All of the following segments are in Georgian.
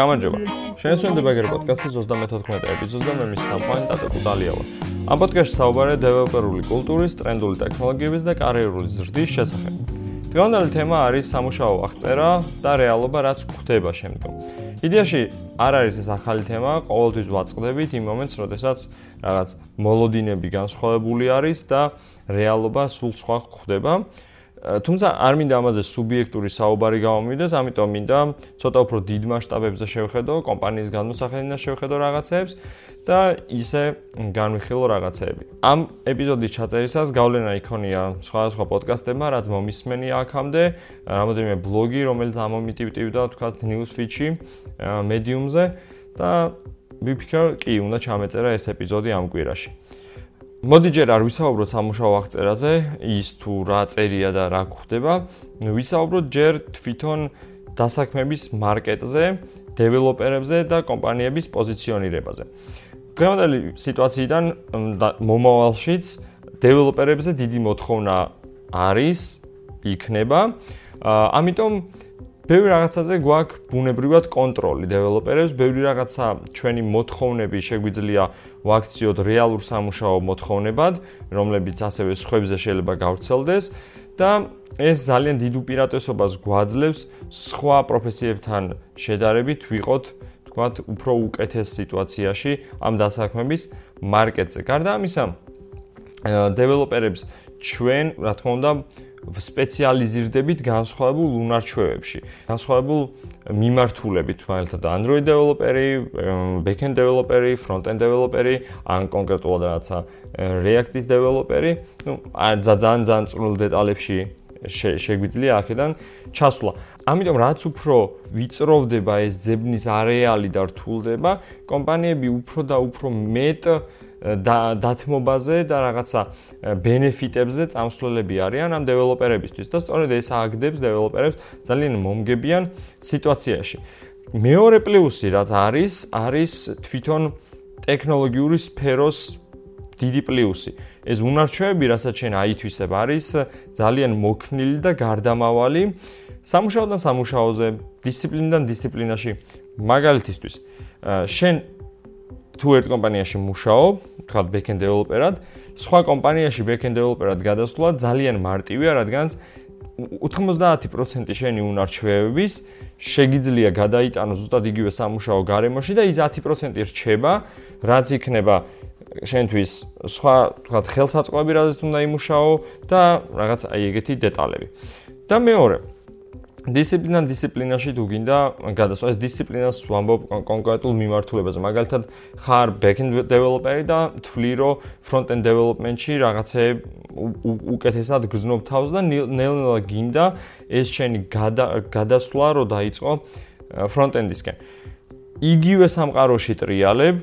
გამარჯობა. შენსვენდება გერ პოდკასტის 34 ეპიზოდს და მე მის სამყარო ტატო კუდალიავა. ამ პოდკასტში საუბარია დეველოპერული კულტურის, ტრენდული ტექნოლოგიების და კარიერული ზრდის შესახებ. დღევანდელი თემა არის სამუშაო აღწერა და რეალობა, რაც გვხდება შემდგომ. იდეაში არ არის ეს ახალი თემა, ყოველთვის ვაწყდებით იმ მომენტს, როდესაც რაღაც მოლოდინები განსხვავებული არის და რეალობა სულ სხვა ხდება. თუმცა არ მინდა ამაზე სუბიექტური საუბარი გამომივიდეს, ამიტომ მინდა ცოტა უფრო დიდ მასშტაბებზე შევხედო, კომპანიის განმოსახედიდან შევხედო რაღაცებს და ისე განვიხილო რაღაცები. ამ ეპიზოდის ჩაწერისას გავლენა იქონია სხვადასხვა პოდკასტებმა, რაც მომისმენი აქამდე, რამოდენიმე ბლოგი, რომელიც ამომიტივტივდა, თქვა news feed-ში, medium-ზე და ვიფიქრე, კი, უნდა ჩამეწერა ეს ეპიზოდი ამ კვირაში. მოდი ჯერ არ ვისაუბროთ სამუშაო აღწერაზე, ის თუ რა წერია და რა გვხდება. ვისაუბროთ ჯერ თვითონ დასაქმების მარკეტზე, დეველოპერებზე და კომპანიების პოზიციონირებაზე. დღევანდელი სიტუაციიდან მომავალშიც დეველოპერებზე დიდი მოთხოვნა არის, იქნება. ამიტომ ბევრი რაღაცაზე გვაქვს ბუნებრივად კონტროლი დეველოპერებს, ბევრი რაღაცა ჩვენი მოთხოვნები შეგვიძლია ვაქციოთ რეალურ სამუშაო მოთხოვნებად, რომლებიც ასევე სხვებზე შეიძლება გავრცელდეს და ეს ძალიან დიდ უპირატესობას გვაძლევს სხვა პროფესიებთან შედარებით ვიყოთ თქვათ უფრო უკეთეს სიტუაციაში ამ დასაქმების მარკეტზე. გარდა ამისა, დეველოპერებს ჩვენ, რა თქმა უნდა, სპეციალიზირდებით განსხვავებულ უნარჩვევებში. განსხვავებულ მიმართულებით, მაგალითად Android developer-ი, backend developer-ი, front-end developer-ი, ან კონკრეტულად რაღაცა React-ის developer-ი. ნუ ძალიან ძალიან წვრილ დეტალებში შეგვიძლია აქედან ჩასვლა. ამიტომ რაც უფრო ვიწროვდება ეს ძებნის არეალი და რთულდება, კომპანიები უფრო და უფრო მეტ დათმობაზე და რაღაცა ბენეფიტებზე წამსვლელები არიან ამ დეველოპერებისთვის და სწორედ ეს ააგდებს დეველოპერებს ძალიან მომგებიან სიტუაციაში. მეორე პლუსი რაც არის, არის თვითონ ტექნოლოგიური სფეროს დიდი პლუსი. ეს უნარჩვევები, რასაც შენ აითვისებ, არის ძალიან მოქნილი და გარდამავალი სამუშაოდან სამუშაოზე, დისციპლინიდან დისციპლინაში. მაგალითისთვის, შენ თუ ერთ კომპანიაში მუშაობ, თქვა backend developer-ად, სხვა კომპანიაში backend developer-ად გადასვლა ძალიან მარტივია, რადგან 90% შენი უნარჩვევების შეგიძლია გადაიტანო ზუსტად იგივე სამუშაო გარემოში და ის 10% რჩება, რაც იქნება შენთვის სხვა თქვა ხელსაწყოები, რაზეც უნდა იმუშაო და რაღაც აი ეგეთი დეტალები. და მეორე, დისციპლინან დისციპლინაში თუ გინდა გადასვა ეს დისციპლინას ვამბობ კონკრეტულ მიმართულებაზე მაგალითად ხარ backend developer-ი და თვლი რომ front-end development-ში რაღაცე უკეთესად გზნობ თავს და ნელ-ნელა გინდა ეს შენი გადასვლა რომ დაიწყო front-end-ისკენ. იგივე სამყაროში ტრიალებ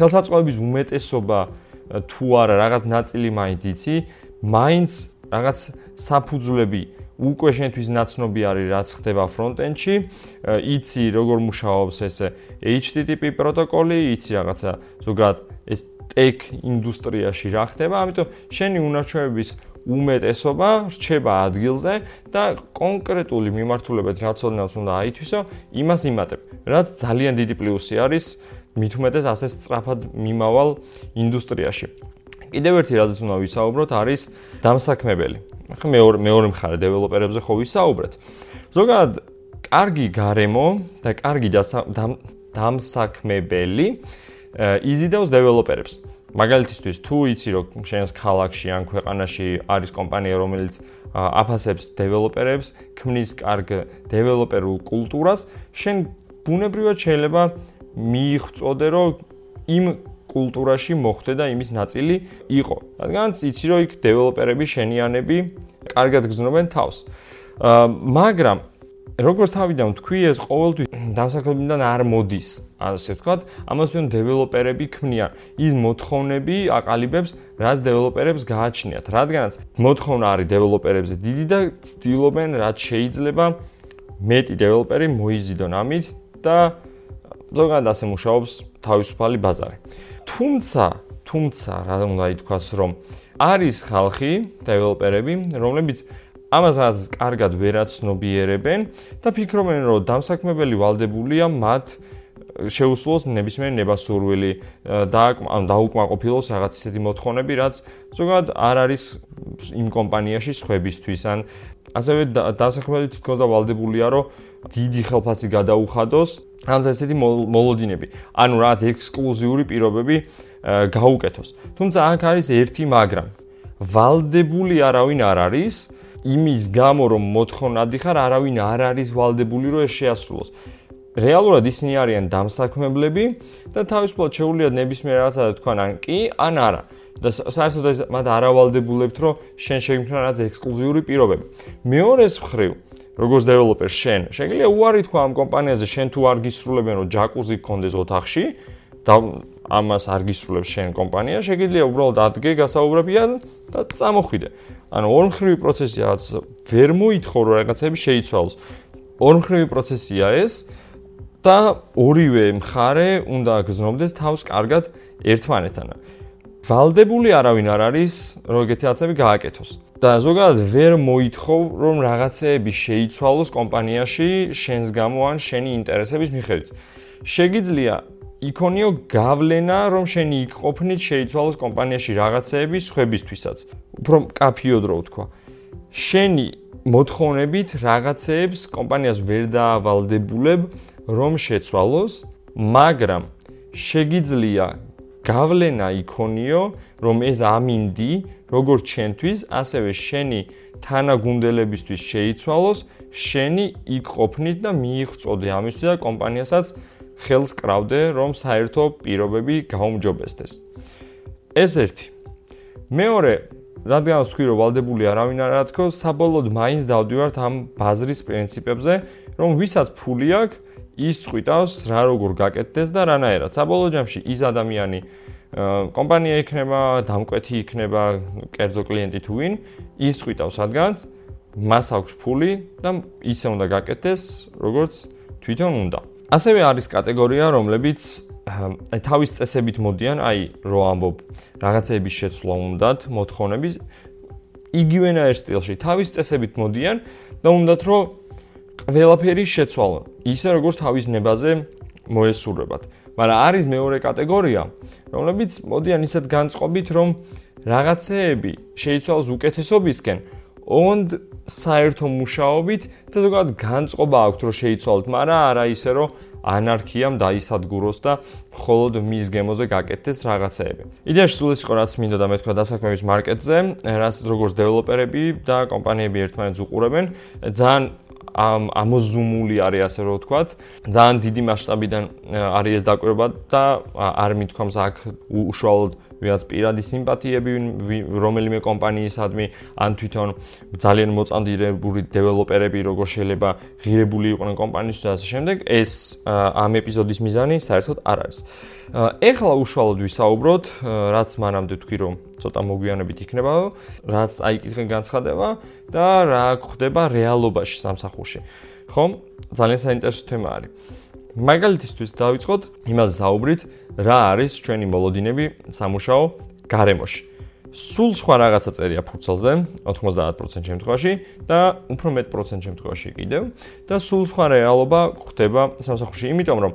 ხელსაწყოების უმეტესობა თუ არა რაღაც ნაწილი მაინც იცი მაინც რაღაც საფუძვლები უკვე შენთვის ნაცნობი არის რაც ხდება ფრონტენდში, იცი როგორ მუშაობს ეს HTTP პროტოკოლი, იცი რაღაცა ზოგადად ეს tech ინდუსტრიაში რა ხდება, ამიტომ შენი უნარჩვევების უმეტესობა რჩება ადგილზე და კონკრეტული მიმართულებით რაც ოდნავს უნდა აითვისო, იმას იმატებ. რაც ძალიან დიდი პლუსი არის მით უმეტეს ასე სწრაფად მიმავალ ინდუსტრიაში. კიდევ ერთი რაზეც უნდა ვისაუბროთ არის დამსაქმებელი. ახლა მეორე მეორე მხარე დეველოპერებზე ხო ვისაუბრეთ. ზოგადად კარგი გარემო და კარგი დამსაქმებელი იზიდავს დეველოპერებს. მაგალითისთვის თუ იცი რომ შენს ქალაქში ან ქვეყანაში არის კომპანია რომელიც აფასებს დეველოპერებს, ქმნის კარგ დეველოპერულ კულტურას, შენ ბუნებრივად შეიძლება მიიღწოდე რომ იმ კულტურაში მოხდე და იმის ნაწილი იყო. რადგან იცი რომ იქ დეველოპერები შენიანები კარგად გზნობენ თავს. მაგრამ როგორც თავიდან თქვი ეს ყოველთვის დასაქმებიდან არ მოდის, ასე ვთქვათ, ამას ვინ დეველოპერები ქმნიან. ის მოთხოვნები აყალიბებს, რაც დეველოპერებს გააჩნიათ, რადგანაც მოთხოვნა არის დეველოპერებზე დიდი და ცდილობენ რაც შეიძლება მეტი დეველოპერი მოიზიდონ ამით და ზოგადად ასე მუშაობს თავისუფალი ბაზარი. თუმცა, თუმცა რა უნდა ითქვას, რომ არის ხალხი, დეველოპერები, რომლებიც ამასაც კარგად ვერაცნობიერებენ და ფიქრობენ, რომ დამსაქმებელი ვალდებულია მათ შეუსულოს ნებისმიერ ნებასურვილი და ან დაუკმაყოფილოს რაღაც ისეთი მოთხოვნები, რაც ზოგადად არ არის იმ კომპანიაში ხვებისთვის ან ასევე დასაქმებელი თვითონ და ვალდებულია, რომ დიდი ხელფასი გადაუხადოს ან ესეთი მოლოდინები. ანუ რაღაც ექსკლუზიური პირობები გაუკეთოს. თუმცა აქ არის ერთი მაგრამ. ვალდებული არავინ არ არის იმის გამო რომ მოთხოვნადი ხარ, არავინ არ არის ვალდებული რომ ეს შეასრულოს. რეალურად ისინი არიან დამსაქმებლები და თავისუფლად შეუძლიათ ნებისმიერ რაღაცა თქვან ან კი, ან არა. და საერთოდ ეს მათ არავალდებულებთ, რომ შენ შეიმქნა რაღაც ექსკლუზიური პირობები. მეორეს მხრივ, როგორც დეველოპერ შენ, შეგიძლია უარი თქვა ამ კომპანიაზე, შენ თუ არ გისრულებენ, რომ ჯაკუზი გქონდეს ოთახში და ამას არ გისრულებს შენ კომპანია, შეგიძლია უბრალოდ ადგე გასაუბრებიან და წამოხვიდე. ანუ ორმხრივი პროცესია, რაც ვერ მოითხოვ რომ რაღაცები შეიცვალოს. ორმხრივი პროცესია ეს, და ორივე მხარე უნდა გზნობდეს თავს კარგად ერთმანეთთან. ვალდებული არავინ არ არის, რომ ეგეთი რაღაცები გააკეთოს. და ზოგადად ვერ მოითხოვ, რომ რაღაცეები შეიცვალოს კომპანიაში შენს გამო ან შენი ინტერესების მიხედვით. შეგიძლია იქონიო გავლენა, რომ შენი ყოფნით შეიცვალოს კომპანიაში რაღაცეები სხვებისთვისაც. უფრო კაფიოდ რო ვთქვა. შენი მოთხოვნებით რაღაცეებს კომპანიას ვერ დაავალდებულებ, რომ შეცვალოს, მაგრამ შეგიძლია გავლენა იქონიო, რომ ეს ამინდი, როგორც ჩვენთვის, ასევე შენი თანაგუნდელებისთვის შეიცვალოს, შენი იქ ყოფნით და მიიღწოდე ამისთვის და კომპანიასაც ხელს კრავდე, რომ საერთო პირობები გაუმჯობესდეს. ეს ერთი. მეორე, რადგან ვთქვი, რომ ვალდებული არავინ არ ათქო, საბოლოოდ მაინც დავდივართ ამ ბაზრის პრინციპებზე, რომ ვისაც ფული აქვს, ის წვითავს რა როგორ გაკეთდეს და რანაირად. საბოლოო ჯამში ის ადამიანი კომპანია იქნება, დამკვეთი იქნება, კერძო კლიენტი თუ ვინ, ის წვითავს ადგანს, მას აქვს ფული და ისე უნდა გაკეთდეს, როგორც თვითონ უნდა. ასევე არის კატეგორია, რომლებიც აი თავის წესებით მოდიან, აი რო ამბობ, რაღაცეების შეცვლა უნდათ, მოთხოვნების იგივენაირ სტილში თავის წესებით მოდიან და უნდათ რომ ყველაფერი შეცვალონ, ისე როგორც თავის ნებაზე მოესურვებათ. მაგრამ არის მეორე კატეგორია, რომლებიც მოდიან ისეთ განწყობით, რომ რაღაცეები შეიცვალოს უკეთესობისკენ, ოღონდ საერთო მუშაობით და ზოგადად განწყობა აქვთ, რომ შეიცვალოთ, მაგრამ არა ისე, რომ ანარქიამ დაისადგუროს და მხოლოდ მის გემოზე გაკეთდეს რაღაცეები. იდეაში სულ ეს იყო რაც მინდა და მეთქვა დასაქმების მარკეტზე, რაც როგორც დეველოპერები და კომპანიები ერთმანეთს უყურებენ, ძალიან ამ ამოზუმული არის ასე რომ ვთქვათ. ძალიან დიდი მასშტაბიდან არის ეს დაკვირვება და არ მithქვამს აქ უშუალოდ ვიღაც პირადი სიმპათიები რომელიმე კომპანიისადმი ან თვითონ ძალიან მოწანდირებული დეველოპერები როგორ შეიძლება ღირებული იყვნენ კომპანიისთვის და ასე შემდეგ. ეს ამ ეპიზოდის მიზანი საერთოდ არ არის. ეხლა უშუალოდ ვისაუბროთ, რაც მანამდე თქვი რომ ცოტა მოგვიანებით იქნება, რაც აიკითხე განცხადება და რა ხდება რეალობაში სამსახურში. ხო? ძალიან საინტერესო თემა არის. მაგალითისთვის დავიწყოთ იმაზე საუბრით, რა არის ჩვენი მოლოდინები სამუშაო გარემოში. სულ სხვა რაღაცა წერია ფურცელზე 90% შემთხვევაში და უფრო მეტ პროცენტ შემთხვევაში კიდევ და სულ სხვა რეალობა ხდება სამსახურში, იმიტომ რომ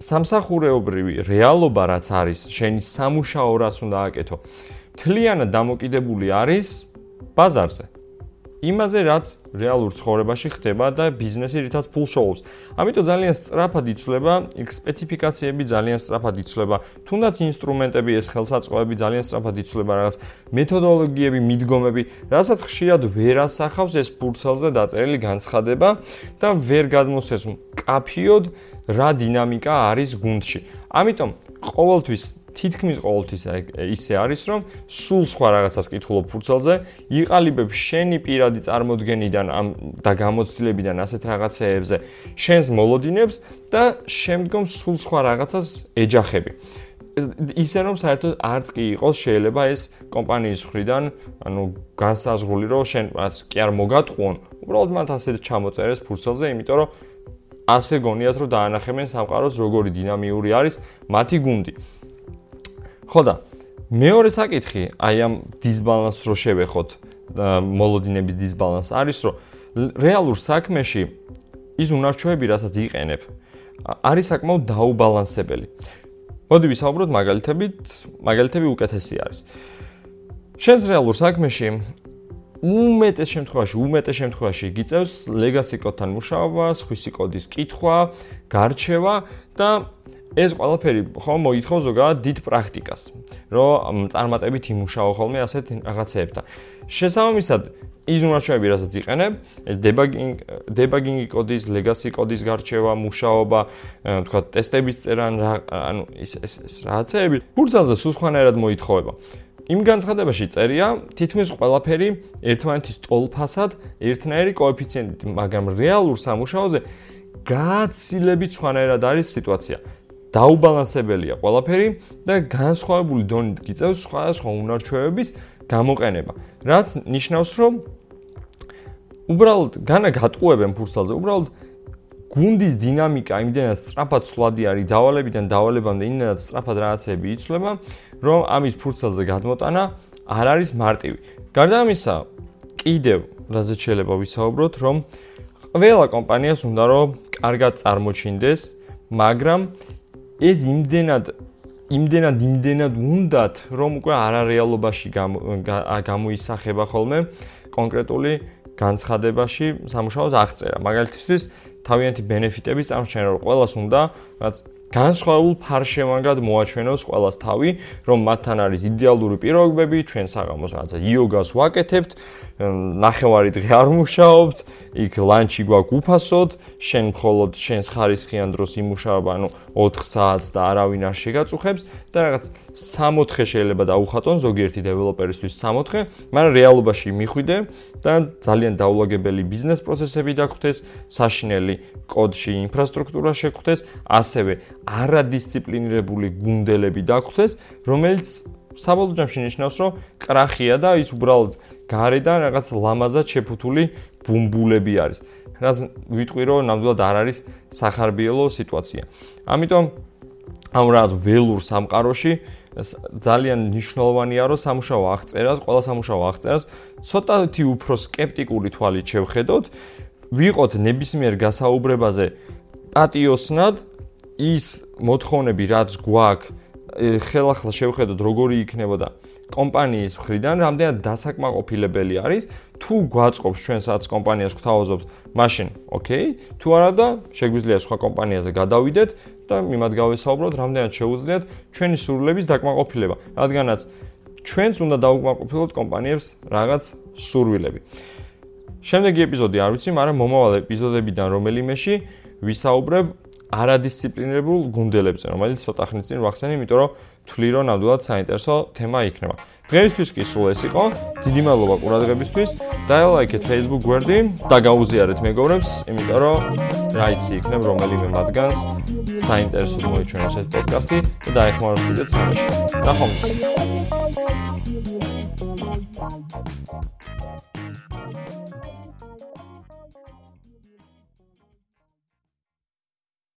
სამსახურეობრივი რეალობა რაც არის, შენი სამუშაო რაც უნდა აკეთო, თლიანად დამოკიდებული არის ბაზარზე. იმაზე რაც რეალურ ცხოვრებაში ხდება და ბიზნესი რითაც ფულს შოულს. ამიტომ ძალიან სწრაფად იცვლება სპეციფიკაციები, ძალიან სწრაფად იცვლება თუნდაც ინსტრუმენტები, ეს ხელსაწყოები ძალიან სწრაფად იცვლება რაღაც მეთოდოლოგიები, მიდგომები, რასაც ხშირად ვერ ასახავს ეს ფურცელზე დაწერილი განცხადება და ვერ გადმოსცეს კაფიოდ რა დინამიკა არის გუნდში. ამიტომ ყოველთვის თითქმის ყოველთვის ისე არის, რომ სულ სხვა რაღაცას კითხულობ ფურცელზე, იყალიბებ შენი პირადი წარმოდგენიდან ამ და გამოცდილებიდან ასეთ რაღაცეებზე შენს მოლოდინებს და შემდგომ სულ სხვა რაღაცას ეჯახები. ისე რომ საერთოდ არც კი იყოს შეიძლება ეს კომპანიის მხრიდან, ანუ განსაზღვრული რომ შენ რაც კი არ მოგატყუონ, უბრალოდ მათ ასე ჩამოწერეს ფურცელზე, იმიტომ რომ ასე გონიათ რომ დაანახებენ სამყაროს როგორი დინამიური არის მათი გუნდი. ხო და მეორე საკითხი, აი ამ დისბალანსს რო შევეხოთ, მოლოდინების დისბალანსს არის, რომ რეალურ საქმეში ის უნარჩვევები, რასაც იყენებ, არის საკმაოდ დაუბალანსებელი. მოდი ვისაუბროთ მაგალითებით, მაგალითები უკეთესი არის. შენს რეალურ საქმეში უმეტეს შემთხვევაში, უმეტეს შემთხვევაში გიწევს legacy code-თან მუშაობა, სხვისი კოდის კითხვა, გარჩევა და ეს ყველაფერი ხო მოითხოვს ზოგადად დიდ პრაქტიკას, რომ წარმატებით იმუშაო ხოლმე ასეთ რაღაცეებთან. შესაბამისად, ის უნარჩვევები, რასაც იყენებ, ეს დებაგინგ, დებაგინგი კოდის, legacy კოდის გარჩევა, მუშაობა, თქვა ტესტების წერან, ანუ ის ეს ეს რაღაცეები, ფურცალზე სულ სხვანაირად მოითხოვება. იმ განცხადებაში წერია, თითქმის ყველაფერი ერთმანეთის ტოლფასად, ერთნაირი კოეფიციენტით, მაგრამ რეალურ სამუშაოზე გაცილებით სხვანაირად არის სიტუაცია. დაუბალანსებელია ყველაფერი და განსხვავებული დონით გიწევს სხვადასხვა უნარჩვევების გამოყენება. რაც ნიშნავს, რომ უბრალოდ განა გატყუებენ ფურცალზე, უბრალოდ გუნდის დინამიკა იმდენად სწრაფად სვლადი არის დავალებიდან დავალებამდე იმდენად სწრაფად რაღაცები იცვლება, რომ ამის ფურცალზე გადმოტანა არ არის მარტივი. გარდა ამისა, კიდევ რაზე შეიძლება ვისაუბროთ, რომ ყველა კომპანიას უნდა რომ კარგად წარმოჩინდეს, მაგრამ ეს იმდენად იმდენად იმდენად უნდათ, რომ უკვე არარეალობაში გამოისახება ხოლმე კონკრეტული განცხადებაში სამუშაოს აღწერა. მაგალითისთვის, თავიანთი ბენეფიტების წარმოჩენა, რომ ყოველას უნდა, რაც განსხვავებულ ფარშევანგად მოაჩვენოს ყოველას თავი, რომ მათთან არის იდეალური პირობები, ჩვენ საღამოს რაღაცა იოგას ვაკეთებთ, ნახევარი დღე არ მუშაობთ, იქ ლანჩი გვაქვს უფასოდ, შენ მხოლოდ შენს ხარისხიან დროს იმუშაობ, ანუ 4 საათს და არავინ არ შეგაწუხებს და რაღაც 6-4 შეიძლება დაუხატონ ზოგიერთი დეველოპერისთვის 6-4, მაგრამ რეალობაში მიხვიდე და ძალიან დაულაგებელი ბიზნეს პროცესები დაგხვდეს, საშინელი კოდში ინფრასტრუქტურა შეგხვდეს, ასევე არადისციპლინირებული გუნდელები დაგხვდეს, რომელიც საბოლოო ჯამში ნიშნავს, რომ კრახია და ის უბრალოდ გარედან რაღაც ლამაზად შეფუთული ბუმბულები არის. რაც ვიტყვი, რომ ნამდვილად არ არის სახარბიელო სიტუაცია. ამიტომ ამ რაღაც ველურ სამყაროში ძალიან მნიშვნელოვანია, რომ სამუშაო აღწერას, ყველა სამუშაო აღწერას ცოტათი უფრო скеპტიკური თვალით შევხედოთ, ვიყოთ ნებისმიერ გასაუბრებაზე პატიოსნად ის მოთხოვნები რაც გვაქვს ხელახლა შევხედოთ როგორი იქნებოდა კომპანიის მხრიდან რამდენად დასაკმაყოფილებელი არის თუ გვაწყობს ჩვენ სადაც კომპანიას გვთავაზობთ მაშინ ოკეი? თუ არა და შეგვიძლია სხვა კომპანიაზე გადავიდეთ და მიმად გავესაუბროთ რამდენად შეუძლიათ ჩვენი სურვილების დაკმაყოფილება რადგანაც ჩვენც უნდა დაუკმაყოფილოთ კომპანიებს რაღაც სურვილები. შემდეგი ეპიზოდი არ ვიცი მაგრამ მომავალ ეპიზოდებიდან რომელიმეში ვისაუბრებ არადისციპლინებულ გუნდელებზე, რომელიც ცოტა ხნის წინ ვახსენე, იმიტომ რომ თვლი რომ ნამდვილად საინტერესო თემა იქნება. დღეისთვის კი სულ ეს იყო. დიდი მადლობა ყურადღებისთვის. დაელაიქეთ Facebook გვერდი და გაუზიარეთ მეგობრებს, იმიტომ რომ რაიცი იქნებ რომელიმე მათგანს საინტერესო მოიჩვენოს ეს პოდკასტი და დაეხმაროს კიდეც ამაში. ნახვამდის.